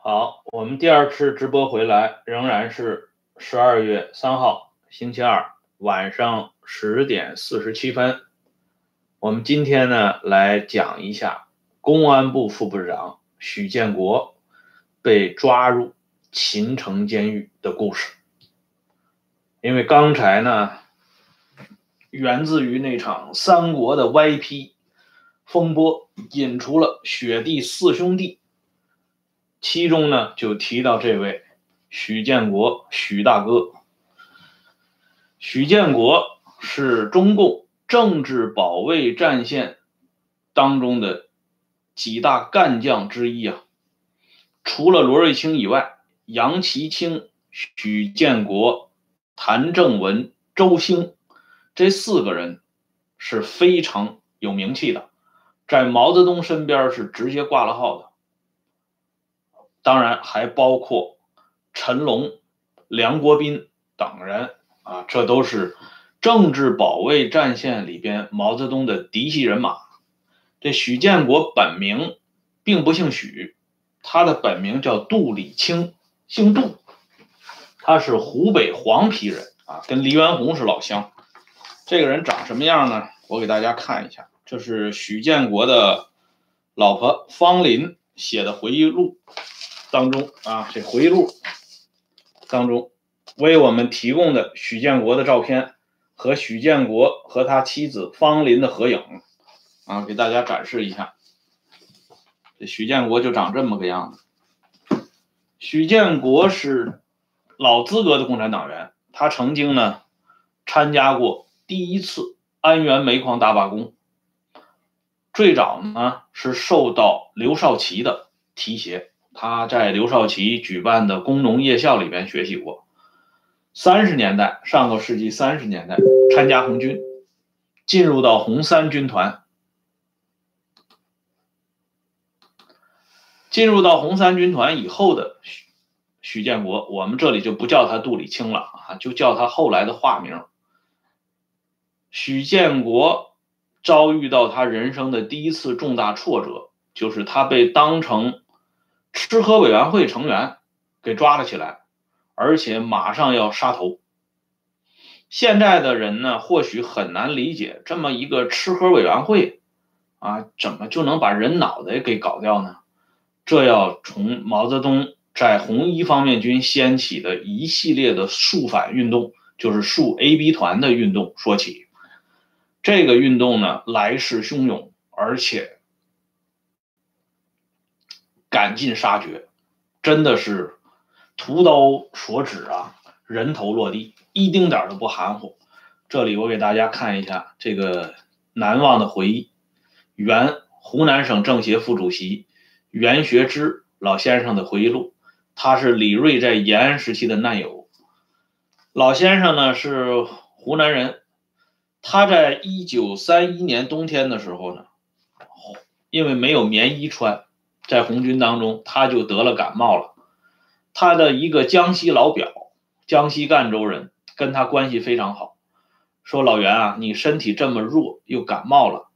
好，我们第二次直播回来，仍然是十二月三号星期二晚上十点四十七分。我们今天呢，来讲一下公安部副部长许建国被抓入秦城监狱的故事。因为刚才呢，源自于那场三国的歪批风波，引出了雪地四兄弟。其中呢，就提到这位许建国，许大哥。许建国是中共政治保卫战线当中的几大干将之一啊。除了罗瑞卿以外，杨奇清、许建国、谭正文、周兴这四个人是非常有名气的，在毛泽东身边是直接挂了号的。当然还包括陈龙、梁国斌等人啊，这都是政治保卫战线里边毛泽东的嫡系人马。这许建国本名并不姓许，他的本名叫杜礼清，姓杜，他是湖北黄陂人啊，跟黎元洪是老乡。这个人长什么样呢？我给大家看一下，这是许建国的老婆方林写的回忆录。当中啊，这回忆录当中为我们提供的许建国的照片和许建国和他妻子方林的合影啊，给大家展示一下。这许建国就长这么个样子。许建国是老资格的共产党员，他曾经呢参加过第一次安源煤矿大罢工，最早呢是受到刘少奇的提携。他在刘少奇举办的工农夜校里边学习过。三十年代，上个世纪三十年代，参加红军，进入到红三军团。进入到红三军团以后的许许建国，我们这里就不叫他杜礼清了啊，就叫他后来的化名。许建国遭遇到他人生的第一次重大挫折，就是他被当成。吃喝委员会成员给抓了起来，而且马上要杀头。现在的人呢，或许很难理解这么一个吃喝委员会啊，怎么就能把人脑袋给搞掉呢？这要从毛泽东在红一方面军掀起的一系列的肃反运动，就是肃 A B 团的运动说起。这个运动呢，来势汹涌，而且。赶尽杀绝，真的是屠刀所指啊，人头落地，一丁点都不含糊。这里我给大家看一下这个难忘的回忆，原湖南省政协副主席袁学之老先生的回忆录。他是李瑞在延安时期的难友。老先生呢是湖南人，他在一九三一年冬天的时候呢，因为没有棉衣穿。在红军当中，他就得了感冒了。他的一个江西老表，江西赣州人，跟他关系非常好，说：“老袁啊，你身体这么弱，又感冒了，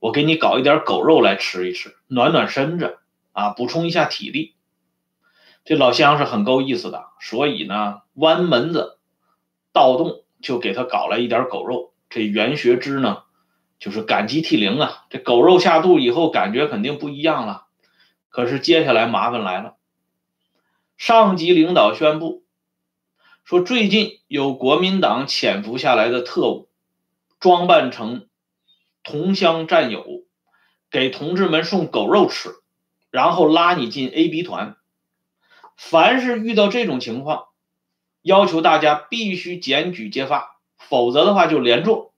我给你搞一点狗肉来吃一吃，暖暖身子啊，补充一下体力。”这老乡是很够意思的，所以呢，弯门子盗洞就给他搞了一点狗肉。这袁学之呢，就是感激涕零啊，这狗肉下肚以后，感觉肯定不一样了。可是接下来麻烦来了，上级领导宣布说，最近有国民党潜伏下来的特务，装扮成同乡战友，给同志们送狗肉吃，然后拉你进 A B 团。凡是遇到这种情况，要求大家必须检举揭发，否则的话就连坐。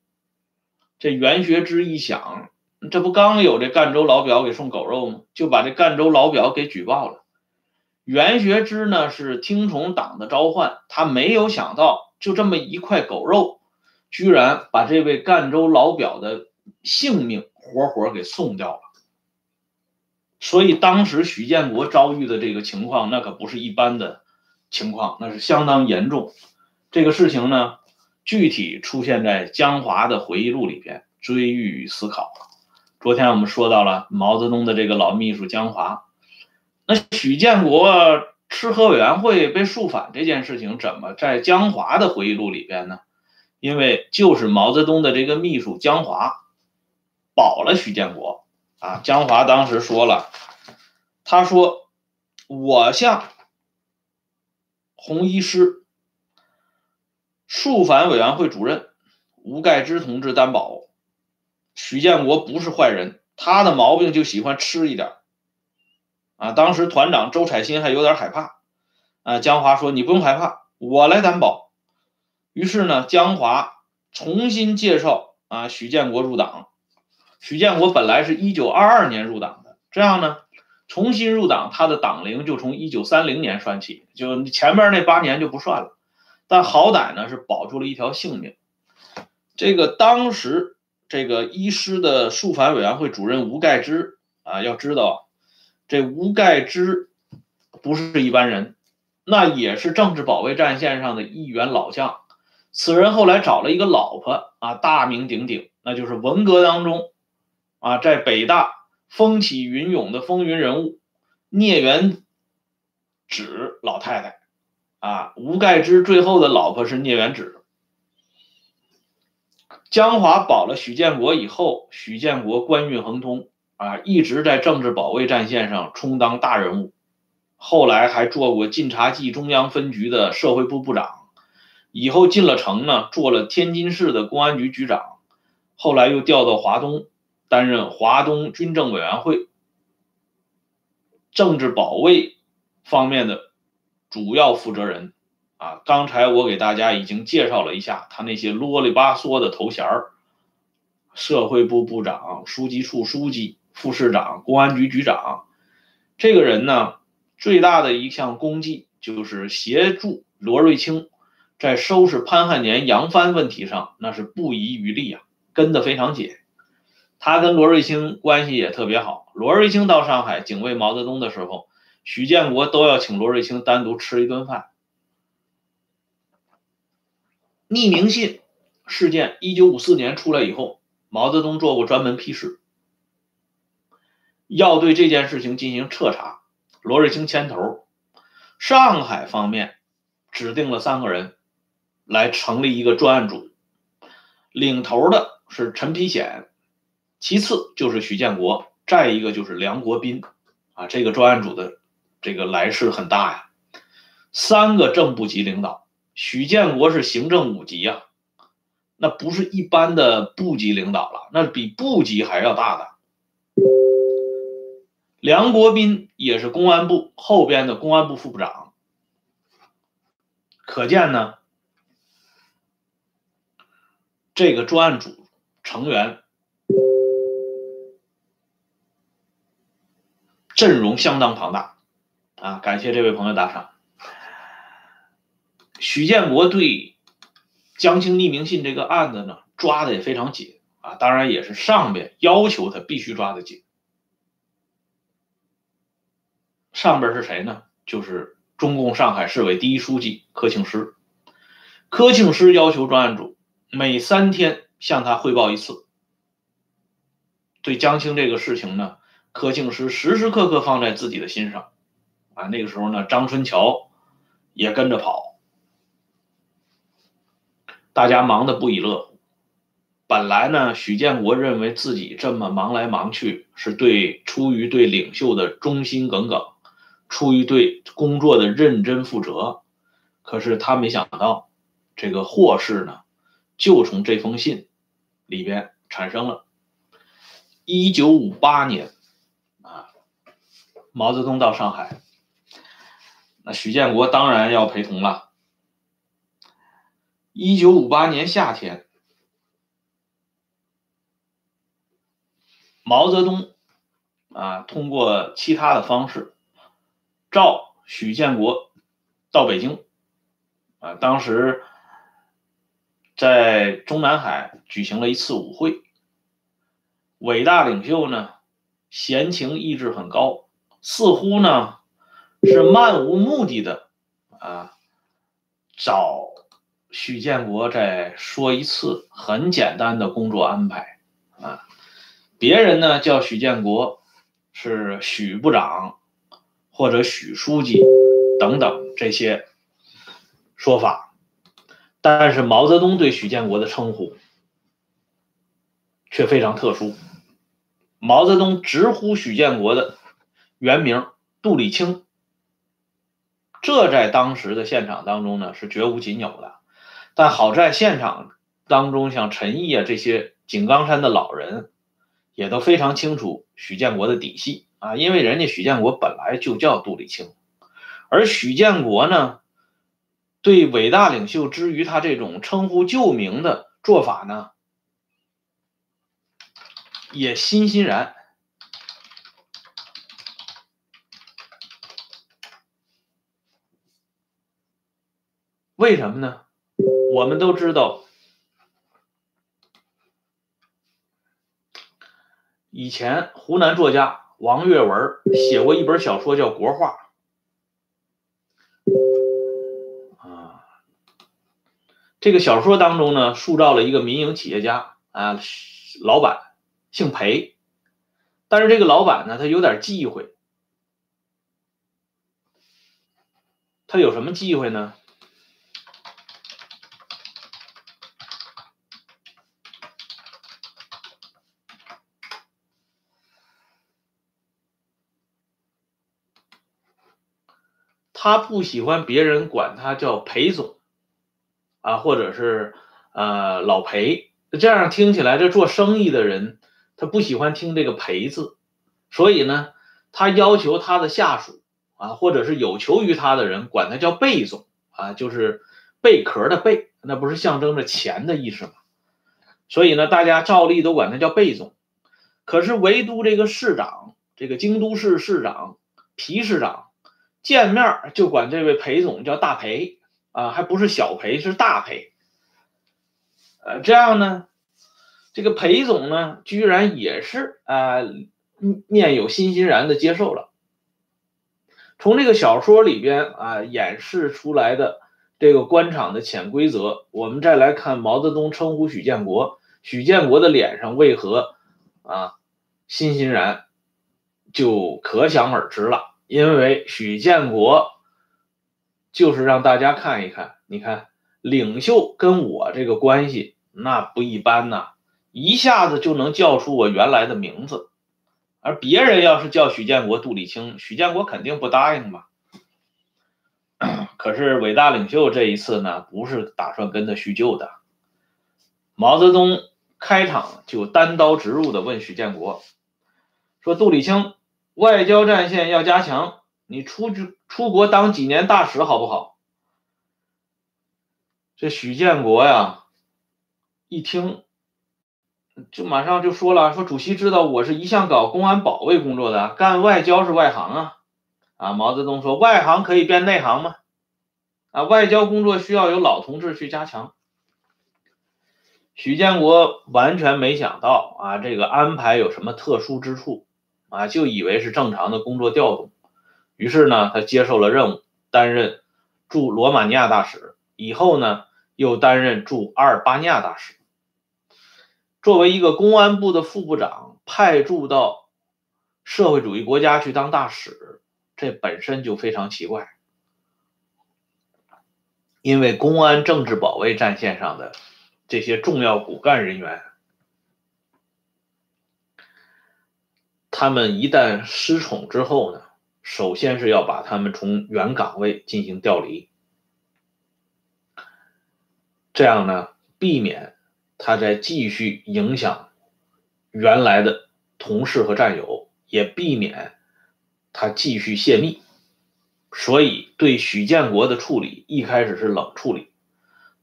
这袁学之一想。这不刚有这赣州老表给送狗肉吗？就把这赣州老表给举报了。袁学之呢是听从党的召唤，他没有想到就这么一块狗肉，居然把这位赣州老表的性命活活给送掉了。所以当时许建国遭遇的这个情况，那可不是一般的情况，那是相当严重。这个事情呢，具体出现在江华的回忆录里边，追忆与思考。昨天我们说到了毛泽东的这个老秘书江华，那许建国吃喝委员会被肃反这件事情，怎么在江华的回忆录里边呢？因为就是毛泽东的这个秘书江华保了许建国啊。江华当时说了，他说：“我向红一师肃反委员会主任吴盖之同志担保，许建国不是坏人，他的毛病就喜欢吃一点。”啊，当时团长周彩新还有点害怕。啊，江华说：“你不用害怕，我来担保。”于是呢，江华重新介绍啊许建国入党。许建国本来是一九二二年入党的，这样呢，重新入党，他的党龄就从一九三零年算起，就前面那八年就不算了。但好歹呢是保住了一条性命。这个当时这个一师的术法委员会主任吴盖之啊，要知道这吴盖之不是一般人，那也是政治保卫战线上的一员老将。此人后来找了一个老婆啊，大名鼎鼎，那就是文革当中啊，在北大风起云涌的风云人物聂元芷老太太啊。吴盖之最后的老婆是聂元芷。江华保了许建国以后，许建国官运亨通啊，一直在政治保卫战线上充当大人物，后来还做过晋察冀中央分局的社会部部长。以后进了城呢，做了天津市的公安局局长，后来又调到华东，担任华东军政委员会政治保卫方面的主要负责人。啊，刚才我给大家已经介绍了一下他那些啰里吧嗦的头衔儿：社会部部长、书记处书记、副市长、公安局局长。这个人呢，最大的一项功绩就是协助罗瑞卿。在收拾潘汉年扬帆问题上，那是不遗余力啊，跟得非常紧。他跟罗瑞卿关系也特别好。罗瑞卿到上海警卫毛泽东的时候，许建国都要请罗瑞卿单独吃一顿饭。匿名信事件一九五四年出来以后，毛泽东做过专门批示，要对这件事情进行彻查。罗瑞卿牵头，上海方面指定了三个人。来成立一个专案组，领头的是陈丕显，其次就是许建国，再一个就是梁国斌，啊，这个专案组的这个来势很大呀，三个正部级领导，许建国是行政五级呀，那不是一般的部级领导了，那比部级还要大的。梁国斌也是公安部后边的公安部副部长，可见呢。这个专案组成员阵容相当庞大啊！感谢这位朋友打赏。许建国对江青匿名信这个案子呢，抓的也非常紧啊，当然也是上边要求他必须抓的紧。上边是谁呢？就是中共上海市委第一书记柯庆施。柯庆施要求专案组。每三天向他汇报一次。对江青这个事情呢，柯庆施时时刻刻放在自己的心上。啊，那个时候呢，张春桥也跟着跑，大家忙得不亦乐乎。本来呢，许建国认为自己这么忙来忙去，是对出于对领袖的忠心耿耿，出于对工作的认真负责。可是他没想到，这个祸事呢。就从这封信里边产生了。一九五八年啊，毛泽东到上海，那许建国当然要陪同了。一九五八年夏天，毛泽东啊通过其他的方式召许建国到北京啊，当时。在中南海举行了一次舞会，伟大领袖呢，闲情逸致很高，似乎呢是漫无目的的啊，找许建国再说一次很简单的工作安排啊，别人呢叫许建国是许部长或者许书记等等这些说法，但是毛泽东对许建国的称呼却非常特殊。毛泽东直呼许建国的原名杜立清，这在当时的现场当中呢是绝无仅有的。但好在现场当中，像陈毅啊这些井冈山的老人，也都非常清楚许建国的底细啊，因为人家许建国本来就叫杜立清，而许建国呢，对伟大领袖之于他这种称呼旧名的做法呢。也欣欣然，为什么呢？我们都知道，以前湖南作家王跃文写过一本小说叫《国画》啊。这个小说当中呢，塑造了一个民营企业家啊，老板。姓裴，但是这个老板呢，他有点忌讳。他有什么忌讳呢？他不喜欢别人管他叫裴总，啊，或者是呃老裴，这样听起来，这做生意的人。他不喜欢听这个“裴”字，所以呢，他要求他的下属啊，或者是有求于他的人，管他叫贝总啊，就是贝壳的贝，那不是象征着钱的意思吗？所以呢，大家照例都管他叫贝总。可是唯独这个市长，这个京都市市长皮市长，见面就管这位裴总叫大裴啊，还不是小裴，是大裴。呃，这样呢？这个裴总呢，居然也是啊，面有欣欣然的接受了。从这个小说里边啊演示出来的这个官场的潜规则，我们再来看毛泽东称呼许建国，许建国的脸上为何啊欣欣然，就可想而知了。因为许建国就是让大家看一看，你看领袖跟我这个关系那不一般呐。一下子就能叫出我原来的名字，而别人要是叫许建国、杜立清，许建国肯定不答应嘛。可是伟大领袖这一次呢，不是打算跟他叙旧的。毛泽东开场就单刀直入的问许建国说：“杜立清，外交战线要加强，你出去出国当几年大使好不好？”这许建国呀，一听。就马上就说了，说主席知道我是一向搞公安保卫工作的，干外交是外行啊，啊，毛泽东说外行可以变内行吗？啊，外交工作需要有老同志去加强。许建国完全没想到啊，这个安排有什么特殊之处啊，就以为是正常的工作调动，于是呢，他接受了任务，担任驻罗马尼亚大使，以后呢，又担任驻阿尔巴尼亚大使。作为一个公安部的副部长，派驻到社会主义国家去当大使，这本身就非常奇怪。因为公安政治保卫战线上的这些重要骨干人员，他们一旦失宠之后呢，首先是要把他们从原岗位进行调离，这样呢，避免。他在继续影响原来的同事和战友，也避免他继续泄密，所以对许建国的处理一开始是冷处理，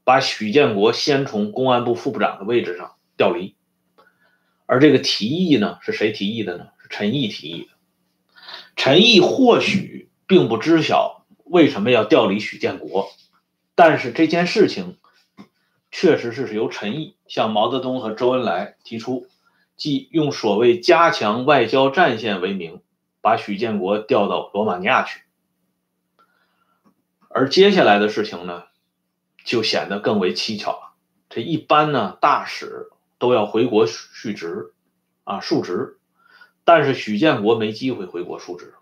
把许建国先从公安部副部长的位置上调离。而这个提议呢，是谁提议的呢？陈毅提议的。陈毅或许并不知晓为什么要调离许建国，但是这件事情。确实是由陈毅向毛泽东和周恩来提出，即用所谓加强外交战线为名，把许建国调到罗马尼亚去。而接下来的事情呢，就显得更为蹊跷了。这一般呢，大使都要回国续职，啊，述职，但是许建国没机会回国述职。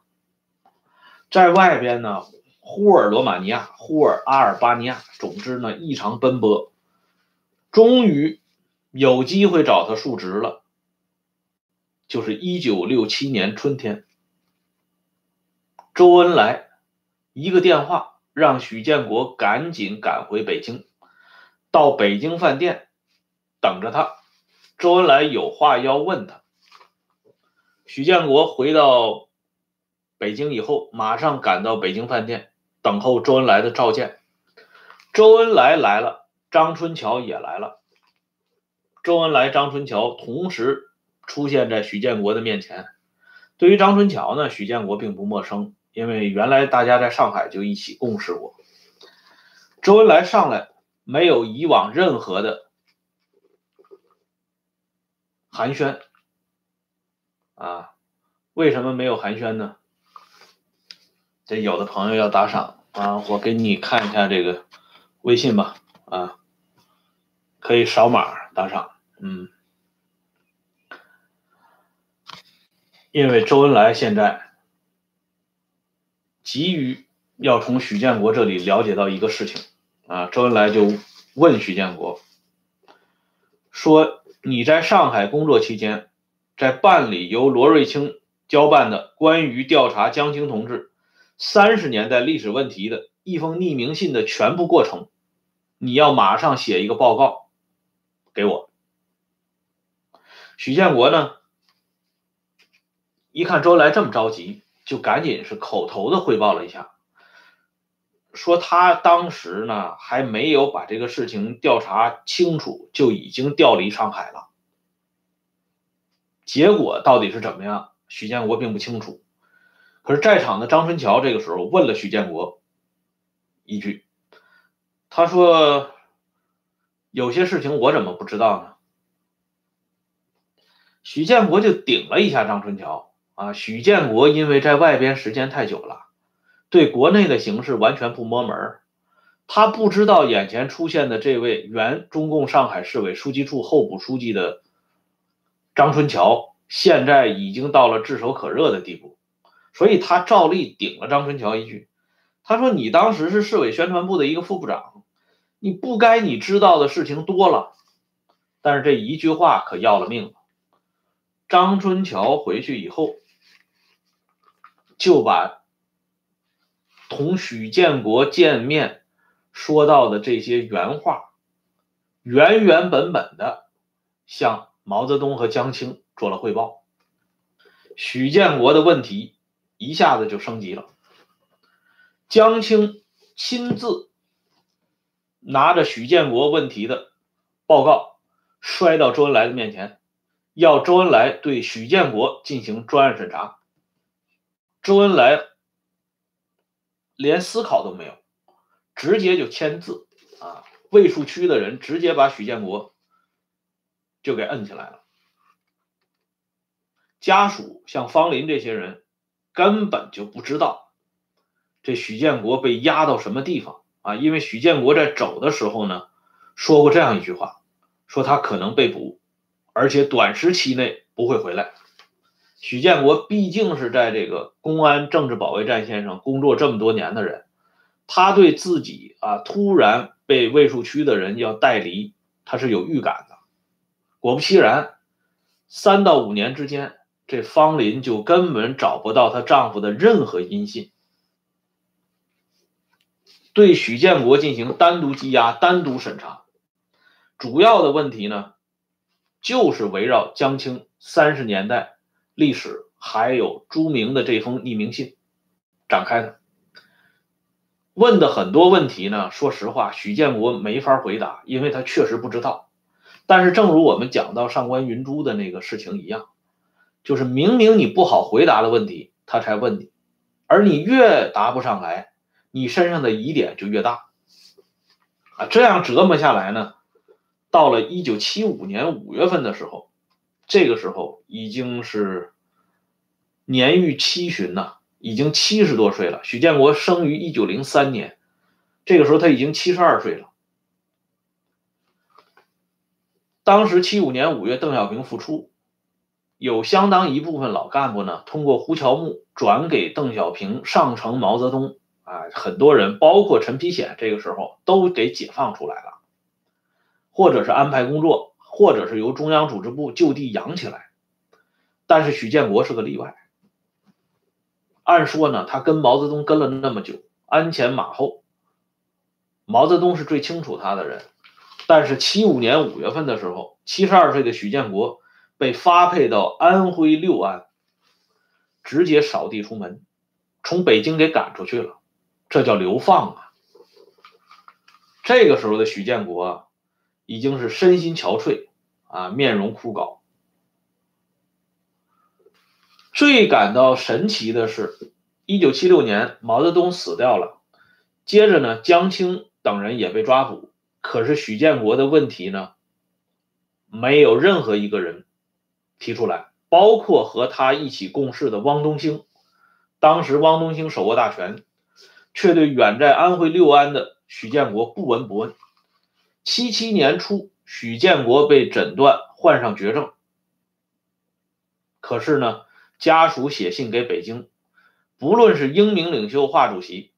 在外边呢，呼尔罗马尼亚、呼尔阿尔巴尼亚，总之呢异常奔波，终于有机会找他述职了。就是一九六七年春天，周恩来一个电话，让许建国赶紧赶回北京，到北京饭店等着他。周恩来有话要问他。许建国回到北京以后，马上赶到北京饭店等候周恩来的召见。周恩来来了，张春桥也来了。周恩来、张春桥同时。出现在许建国的面前。对于张春桥呢，许建国并不陌生，因为原来大家在上海就一起共事过。周恩来上来没有以往任何的寒暄啊？为什么没有寒暄呢？这有的朋友要打赏啊，我给你看一下这个微信吧啊，可以扫码打赏，嗯。因为周恩来现在急于要从许建国这里了解到一个事情啊，周恩来就问许建国说：“你在上海工作期间，在办理由罗瑞卿交办的关于调查江青同志三十年代历史问题的一封匿名信的全部过程，你要马上写一个报告给我。”许建国呢？一看周恩来这么着急，就赶紧是口头的汇报了一下，说他当时呢还没有把这个事情调查清楚，就已经调离上海了。结果到底是怎么样，许建国并不清楚。可是，在场的张春桥这个时候问了许建国一句，他说：“有些事情我怎么不知道呢？”许建国就顶了一下张春桥。啊，许建国因为在外边时间太久了，对国内的形势完全不摸门他不知道眼前出现的这位原中共上海市委书记处候补书记的张春桥，现在已经到了炙手可热的地步，所以他照例顶了张春桥一句。他说：“你当时是市委宣传部的一个副部长，你不该你知道的事情多了。”但是这一句话可要了命了。张春桥回去以后。就把同许建国见面说到的这些原话，原原本本的向毛泽东和江青做了汇报。许建国的问题一下子就升级了。江青亲自拿着许建国问题的报告，摔到周恩来的面前，要周恩来对许建国进行专案审查。周恩来连思考都没有，直接就签字啊！卫戍区的人直接把许建国就给摁起来了。家属像方林这些人根本就不知道这许建国被押到什么地方啊！因为许建国在走的时候呢，说过这样一句话，说他可能被捕，而且短时期内不会回来。许建国毕竟是在这个公安政治保卫战线上工作这么多年的人，他对自己啊突然被卫戍区的人要带离，他是有预感的。果不其然，三到五年之间，这方林就根本找不到她丈夫的任何音信，对许建国进行单独羁押、单独审查。主要的问题呢，就是围绕江青三十年代。历史还有朱明的这封匿名信展开的，问的很多问题呢。说实话，许建国没法回答，因为他确实不知道。但是，正如我们讲到上官云珠的那个事情一样，就是明明你不好回答的问题，他才问你，而你越答不上来，你身上的疑点就越大啊。这样折磨下来呢，到了一九七五年五月份的时候。这个时候已经是年逾七旬呐，已经七十多岁了。许建国生于一九零三年，这个时候他已经七十二岁了。当时七五年五月，邓小平复出，有相当一部分老干部呢，通过胡乔木转给邓小平上呈毛泽东啊，很多人包括陈丕显，这个时候都给解放出来了，或者是安排工作，或者是由中央组织部就地养起来。但是许建国是个例外。按说呢，他跟毛泽东跟了那么久，鞍前马后，毛泽东是最清楚他的人。但是七五年五月份的时候，七十二岁的许建国被发配到安徽六安，直接扫地出门，从北京给赶出去了，这叫流放啊！这个时候的许建国已经是身心憔悴啊，面容枯槁。最感到神奇的是，一九七六年毛泽东死掉了，接着呢，江青等人也被抓捕。可是许建国的问题呢，没有任何一个人提出来，包括和他一起共事的汪东兴。当时汪东兴手握大权，却对远在安徽六安的许建国不闻不问。七七年初，许建国被诊断患上绝症，可是呢，家属写信给北京，不论是英明领袖华主席，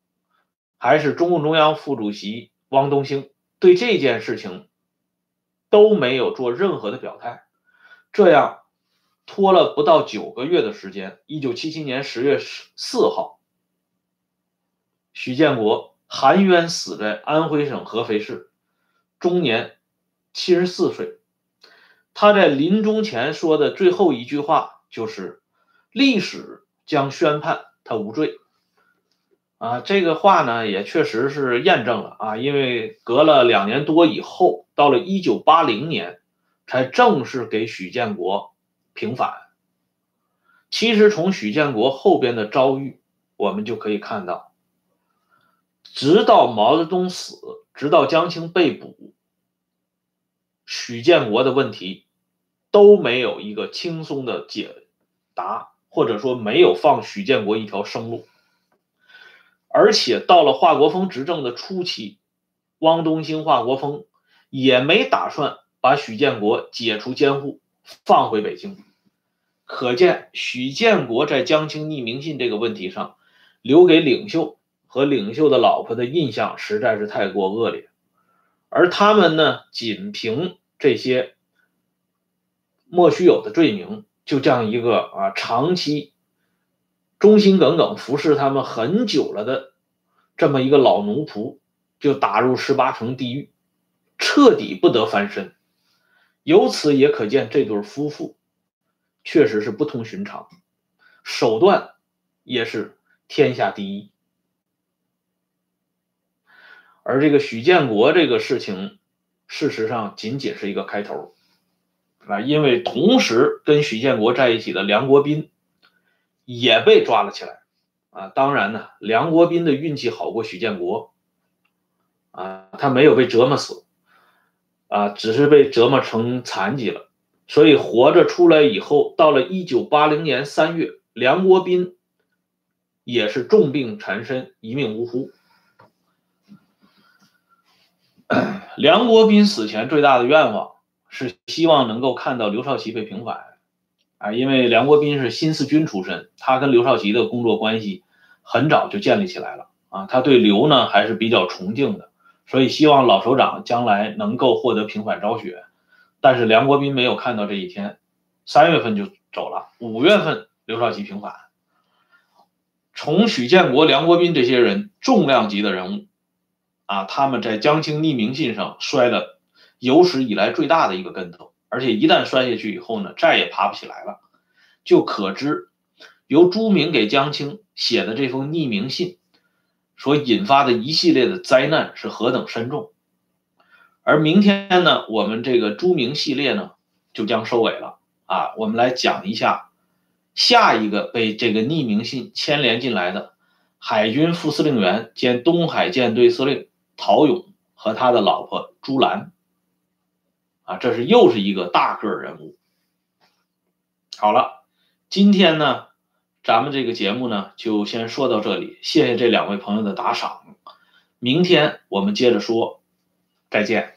还是中共中央副主席汪东兴。对这件事情都没有做任何的表态，这样拖了不到九个月的时间。一九七七年十月四号，许建国含冤死在安徽省合肥市，终年七十四岁。他在临终前说的最后一句话就是：“历史将宣判他无罪。”啊，这个话呢也确实是验证了啊，因为隔了两年多以后，到了一九八零年，才正式给许建国平反。其实从许建国后边的遭遇，我们就可以看到，直到毛泽东死，直到江青被捕，许建国的问题都没有一个轻松的解答，或者说没有放许建国一条生路。而且到了华国锋执政的初期，汪东兴、华国锋也没打算把许建国解除监护，放回北京。可见许建国在江青匿名信这个问题上，留给领袖和领袖的老婆的印象实在是太过恶劣。而他们呢，仅凭这些莫须有的罪名，就这样一个啊长期。忠心耿耿服侍他们很久了的这么一个老奴仆，就打入十八层地狱，彻底不得翻身。由此也可见，这对夫妇确实是不同寻常，手段也是天下第一。而这个许建国这个事情，事实上仅仅是一个开头啊，因为同时跟许建国在一起的梁国斌。也被抓了起来，啊，当然呢，梁国斌的运气好过许建国，啊，他没有被折磨死，啊，只是被折磨成残疾了，所以活着出来以后，到了一九八零年三月，梁国斌也是重病缠身，一命呜呼。梁国斌死前最大的愿望是希望能够看到刘少奇被平反。啊，因为梁国斌是新四军出身，他跟刘少奇的工作关系很早就建立起来了啊。他对刘呢还是比较崇敬的，所以希望老首长将来能够获得平反昭雪。但是梁国斌没有看到这一天，三月份就走了，五月份刘少奇平反。从许建国、梁国斌这些人重量级的人物啊，他们在江青匿名信上摔了有史以来最大的一个跟头。而且一旦摔下去以后呢，再也爬不起来了，就可知由朱明给江青写的这封匿名信所引发的一系列的灾难是何等深重。而明天呢，我们这个朱明系列呢就将收尾了啊，我们来讲一下下一个被这个匿名信牵连进来的海军副司令员兼东海舰队司令陶勇和他的老婆朱兰。啊，这是又是一个大个人物。好了，今天呢，咱们这个节目呢就先说到这里，谢谢这两位朋友的打赏。明天我们接着说，再见。